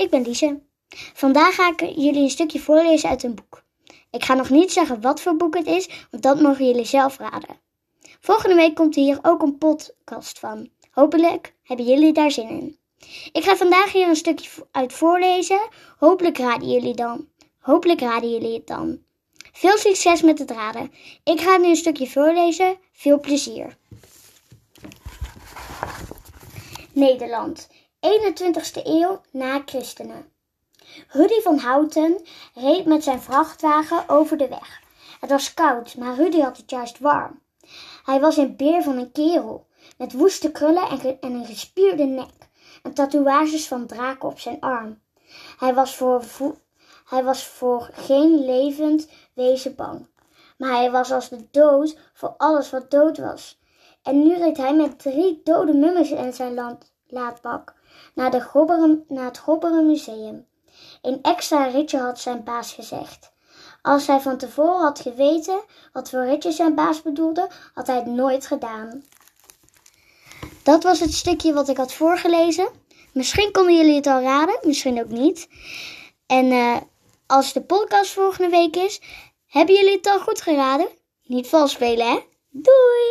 ik ben Lise. Vandaag ga ik jullie een stukje voorlezen uit een boek. Ik ga nog niet zeggen wat voor boek het is, want dat mogen jullie zelf raden. Volgende week komt hier ook een podcast van. Hopelijk hebben jullie daar zin in. Ik ga vandaag hier een stukje uit voorlezen. Hopelijk raden jullie dan. Hopelijk raden jullie het dan. Veel succes met het raden. Ik ga nu een stukje voorlezen. Veel plezier. Nederland, 21ste eeuw na christenen. Rudy van Houten reed met zijn vrachtwagen over de weg. Het was koud, maar Rudy had het juist warm. Hij was een beer van een kerel, met woeste krullen en, een gespierde nek, en tatoeages van draken op zijn arm. Hij was voor, hij was voor geen levend wezen bang, maar hij was als de dood voor alles wat dood was. En nu reed hij met drie dode mummies in zijn land, laadbak naar, de naar het Gobberen Museum. Een extra ritje had zijn baas gezegd. Als hij van tevoren had geweten wat voor ritje zijn baas bedoelde, had hij het nooit gedaan. Dat was het stukje wat ik had voorgelezen. Misschien konden jullie het al raden, misschien ook niet. En uh, als de podcast volgende week is, hebben jullie het al goed geraden? Niet vals spelen, hè? Doei!